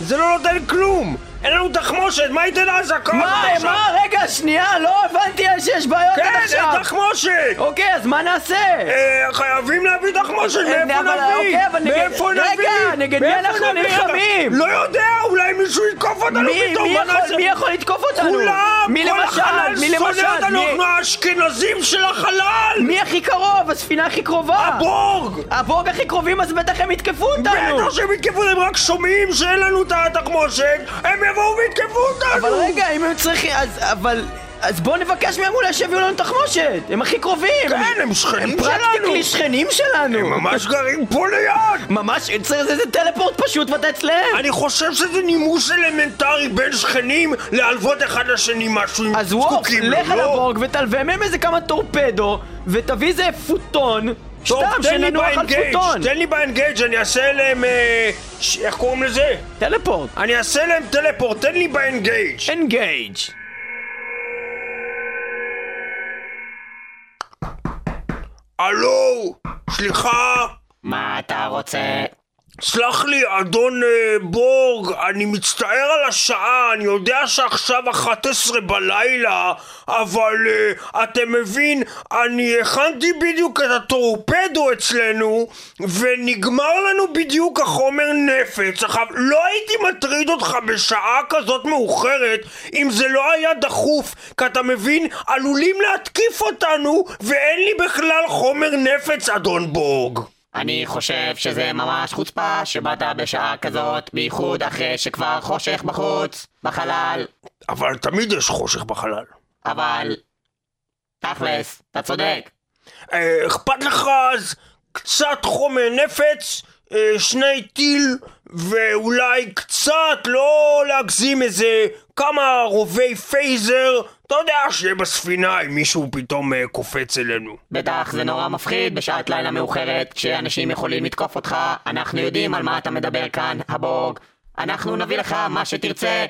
זה לא נותן כלום! אין לנו תחמושת, מה ייתן האזעקה הזאת מה? מה, רגע, שנייה, לא הבנתי שיש בעיות עד כן, עכשיו. אין תחמושת! אוקיי, אז מה נעשה? אה, חייבים להביא תחמושת, אה, מאיפה נביא? אוקיי, מאיפה רגע, נביא? נגד מי אנחנו? נלחמים? לא יודע, אולי מישהו יתקוף אותנו פתאום, מה נעשה? מי יכול לתקוף אותנו? כולם! מי למשל? החלל מי שונא? אותנו, אנחנו האשכנזים של החלל! מי הכי קרוב? הספינה הכי קרובה! הבורג! הבורג הכי קרובים, אז בטח הם יתקפו אותנו! בטח שהם יתקפו, הם רק שומעים שאין לנו את התחמושת, הם יבואו ויתקפו אותנו! אבל רגע, אם הם צריכים... אז... אבל... אז בואו נבקש מהם אולי שיביאו לנו תחמושת! הם הכי קרובים! כן, הם שכנים הם שלנו! פרקטיקלי שכנים שלנו! הם ממש גרים פה ליד! ממש, צריך איזה טלפורט פשוט ואתה אצלם! אני חושב שזה נימוס אלמנטרי בין שכנים להלוות אחד לשני משהו אז ווף, זקוקים לו, לך על לא? הבורג ותלווה מהם איזה כמה טורפדו ותביא איזה פוטון סתם, שננוח על פוטון תן לי באנגייג', אני אעשה להם... אה, ש- איך קוראים לזה? טלפורט אני אעשה להם טלפורט, תן לי באנגייג'. אנגייג' הלו, סליחה, מה אתה רוצה? סלח לי, אדון אה, בורג, אני מצטער על השעה, אני יודע שעכשיו 11 בלילה, אבל אה, אתה מבין, אני הכנתי בדיוק את הטורפדו אצלנו, ונגמר לנו בדיוק החומר נפץ. עכשיו, לא הייתי מטריד אותך בשעה כזאת מאוחרת, אם זה לא היה דחוף, כי אתה מבין, עלולים להתקיף אותנו, ואין לי בכלל חומר נפץ, אדון בורג. אני חושב שזה ממש חוצפה שבאת בשעה כזאת, בייחוד אחרי שכבר חושך בחוץ, בחלל, אבל תמיד יש חושך בחלל. אבל... תכלס, אתה צודק. אה, אכפת לך אז קצת חומר נפץ, אה, שני טיל, ואולי קצת, לא להגזים איזה כמה רובי phaser, אתה יודע שיהיה בספינה אם מישהו פתאום אה, קופץ אלינו. בטח זה נורא מפחיד בשעת לילה מאוחרת, כשאנשים יכולים לתקוף אותך, אנחנו יודעים על מה אתה מדבר כאן, הבורג. אנחנו נביא לך מה שתרצה,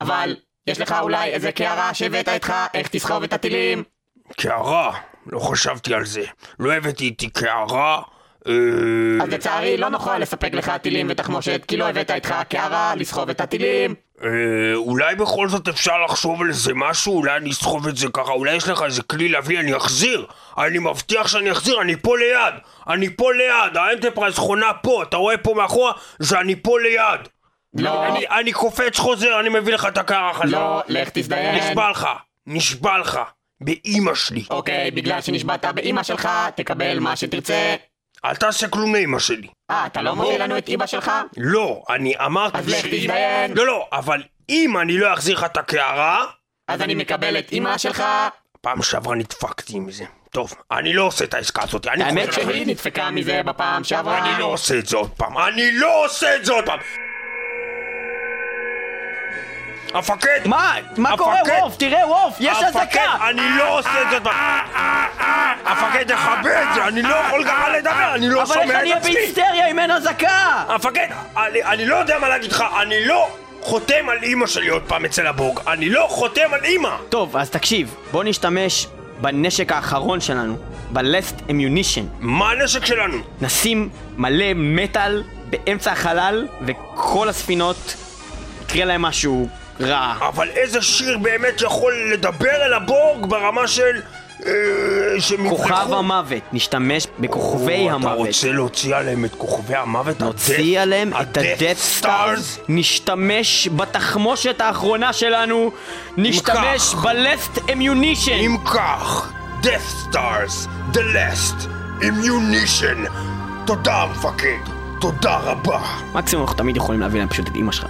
אבל יש לך אולי איזה קערה שהבאת איתך, איך תסחוב את הטילים? קערה, לא חשבתי על זה. לא הבאתי איתי קערה. אה, אז לצערי לא נוכל לספק לך טילים ותחמושת, כי לא הבאת איתך קערה לסחוב את הטילים. אה, אולי בכל זאת אפשר לחשוב על איזה משהו, אולי אני אסחוב את זה ככה, אולי יש לך איזה כלי להביא, אני אחזיר. אני מבטיח שאני אחזיר, אני פה ליד. אני פה ליד, האנטרפרייז חונה פה, אתה רואה פה מאחורה? זה אני פה ליד. לא, אני, אני קופץ חוזר, אני מביא לך את הקערה חזרה. לא, לך תזדיין. נשבע לך, נשבע לך, באימא שלי. אוקיי, בגלל שנשבעת באימא שלך, תקבל מה שתרצה. אל תעשה כלום לאימא שלי. אה, אתה לא מביא לנו את אימא שלך? לא, אני אמרתי אז לך שאם... תזדיין. לא, לא, אבל אם אני לא אחזיר לך את הקערה, אז אני מקבל את אימא שלך, פעם שעברה נדפקתי מזה. טוב, אני לא עושה את העסקה הזאת, אני האמת. שהיא נדפקה מזה בפעם שעברה. אני לא עושה את זה עוד פעם, אני לא עושה את זה עוד פעם! המפקד! מה? מה קורה המפקד! וולף? תראה וולף, יש המפקד, אזעקה! אני לא עושה את זה! המפקד, תכבד את זה, אני לא יכול ככה לדבר, אני לא אבל איך שומע אני את אהיה עצמי! בהיסטריה אם אין אזעקה? המפקד, אני, לא יודע מה להגיד לך, אני לא חותם על אימא שלי עוד פעם אצל הבורג, אני לא חותם על אימא! טוב, אז תקשיב, בוא נשתמש בנשק האחרון שלנו, ב-last ammunition. מה הנשק שלנו? נשים מלא מטאל באמצע החלל, וכל הספינות יקרה להם משהו רע. אבל איזה שיר באמת יכול לדבר אל הבורג ברמה של... אה, כוכב? המוות, נשתמש בכוכבי אתה המוות. רוצה להוציא עליהם את כוכבי המוות? נוציא עליהם את ה-Death Stars? נשתמש בתחמושת האחרונה שלנו, נשתמש כך. ב-Last Ammunition. אם כך, Death Stars, The Last, Immunition. תודה המפקד, תודה רבה. מקסימום אנחנו תמיד יכולים להביא להם פשוט את אמא שלך.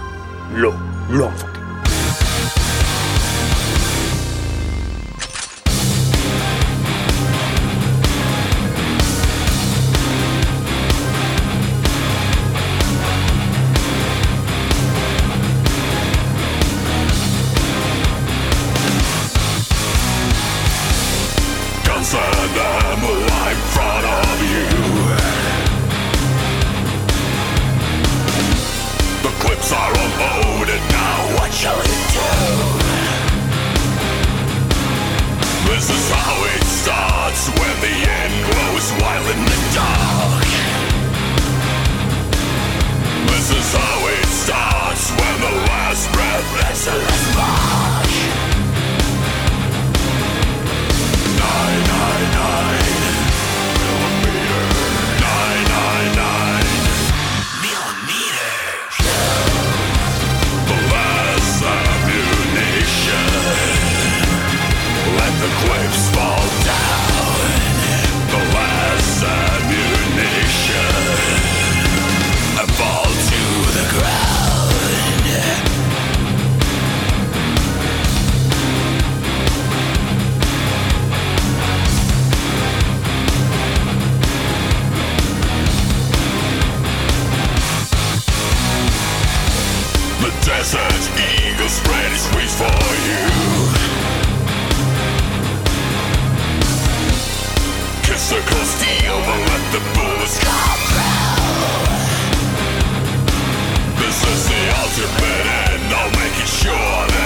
לא, לא המפקד. socialism. Desert eagle spread its wings for you. Kiss the cold steel, but let the bullets come through. This is the ultimate end. I'll make it sure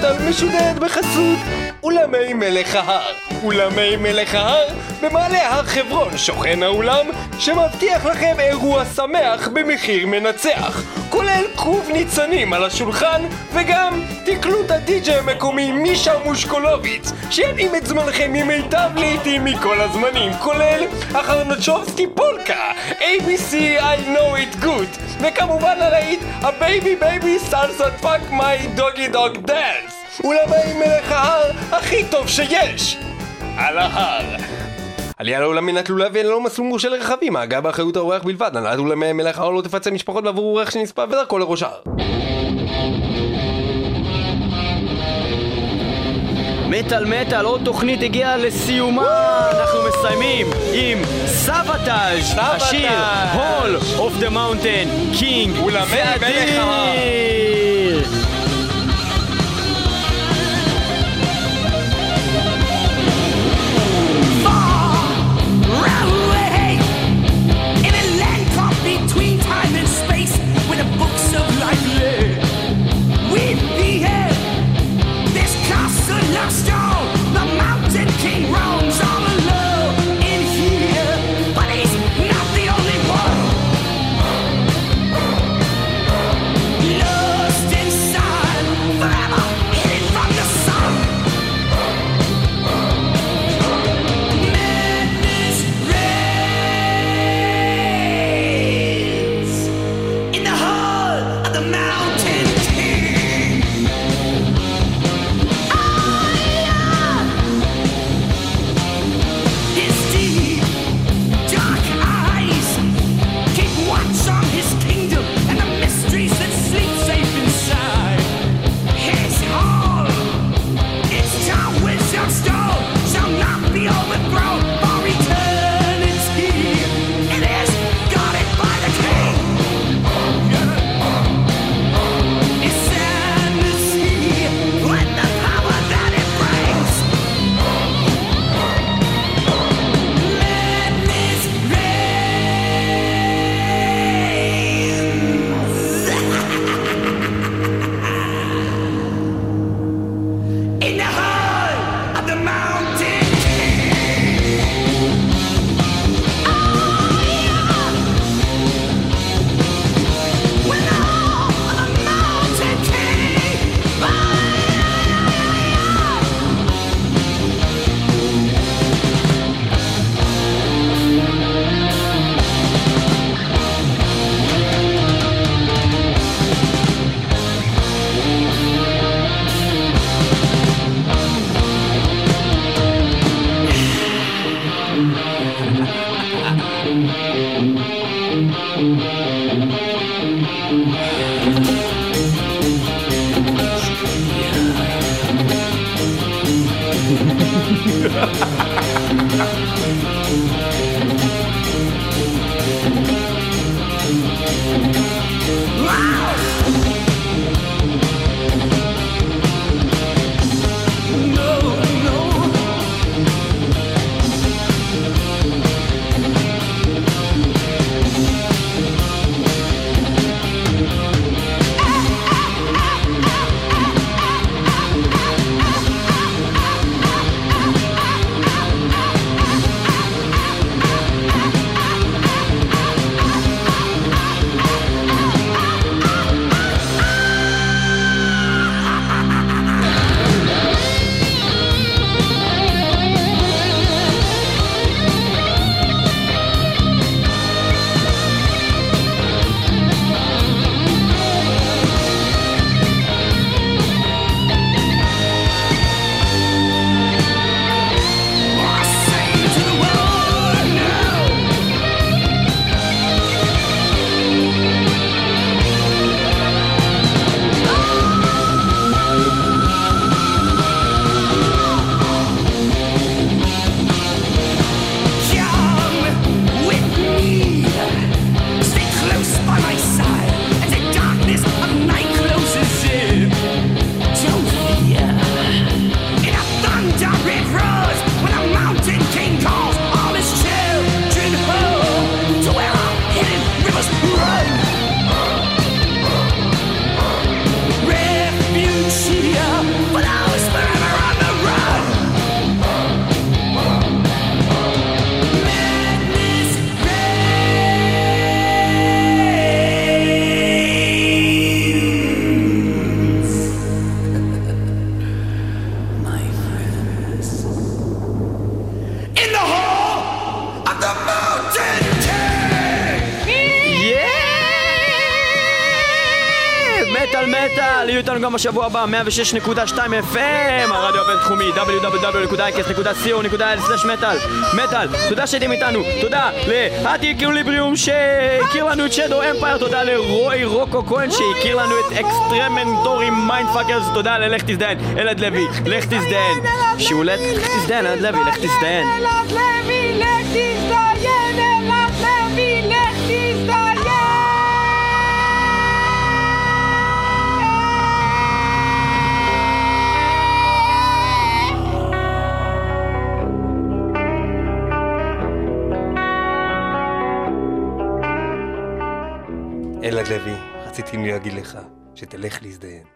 מטאל מטאל משודרת בחסות אולמי מלך ההר. אולמי מלך ההר במעלה הר חברון שוכן האולם שמבטיח לכם אירוע שמח במחיר מנצח כולל כרוב ניצנים על השולחן וגם תקלו את הדי-ג'יי המקומי מישה מושקולוביץ שינעים את זמנכם ממיטב לעיתים מכל הזמנים כולל החרנצ'ובסקי פולקה ABC I know it good וכמובן הלהיט הבייבי בייבי סלסת פאק מיי דוגי דוג דאנס ולבאים מלך ההר הכי טוב שיש! על ההר! עלייה לעולם לעולמי נטלו להביא לו מסלול מורשה לרכבים, ההגה באחריות האורח בלבד, הנהלת אולמי מלך ההר לא תפצה משפחות בעבור אורח שנספה ודרכו לראש ההר. מטאל מטאל, עוד תוכנית הגיעה לסיומה! אנחנו מסיימים עם סבתאז' השיר הול אוף דה מאונטן קינג ולמי מלך ההר. בשבוע הבא, 106.2 FM, הרדיו הבינתחומי, www.icast.co.il/מטאל, מטאל, תודה שהייתם איתנו, תודה להטי קיוליבריום שהכיר לנו את שדו אמפייר, תודה לרועי רוקו כהן שהכיר לנו את אקסטרמנטורי מיינדפאקרס, תודה ללך תזדיין, אלעד לוי, לך תזדיין, לוי, לך תזדיין. אלעד לוי, לך תזדיין, רציתי להגיד לך שתלך להזדיין.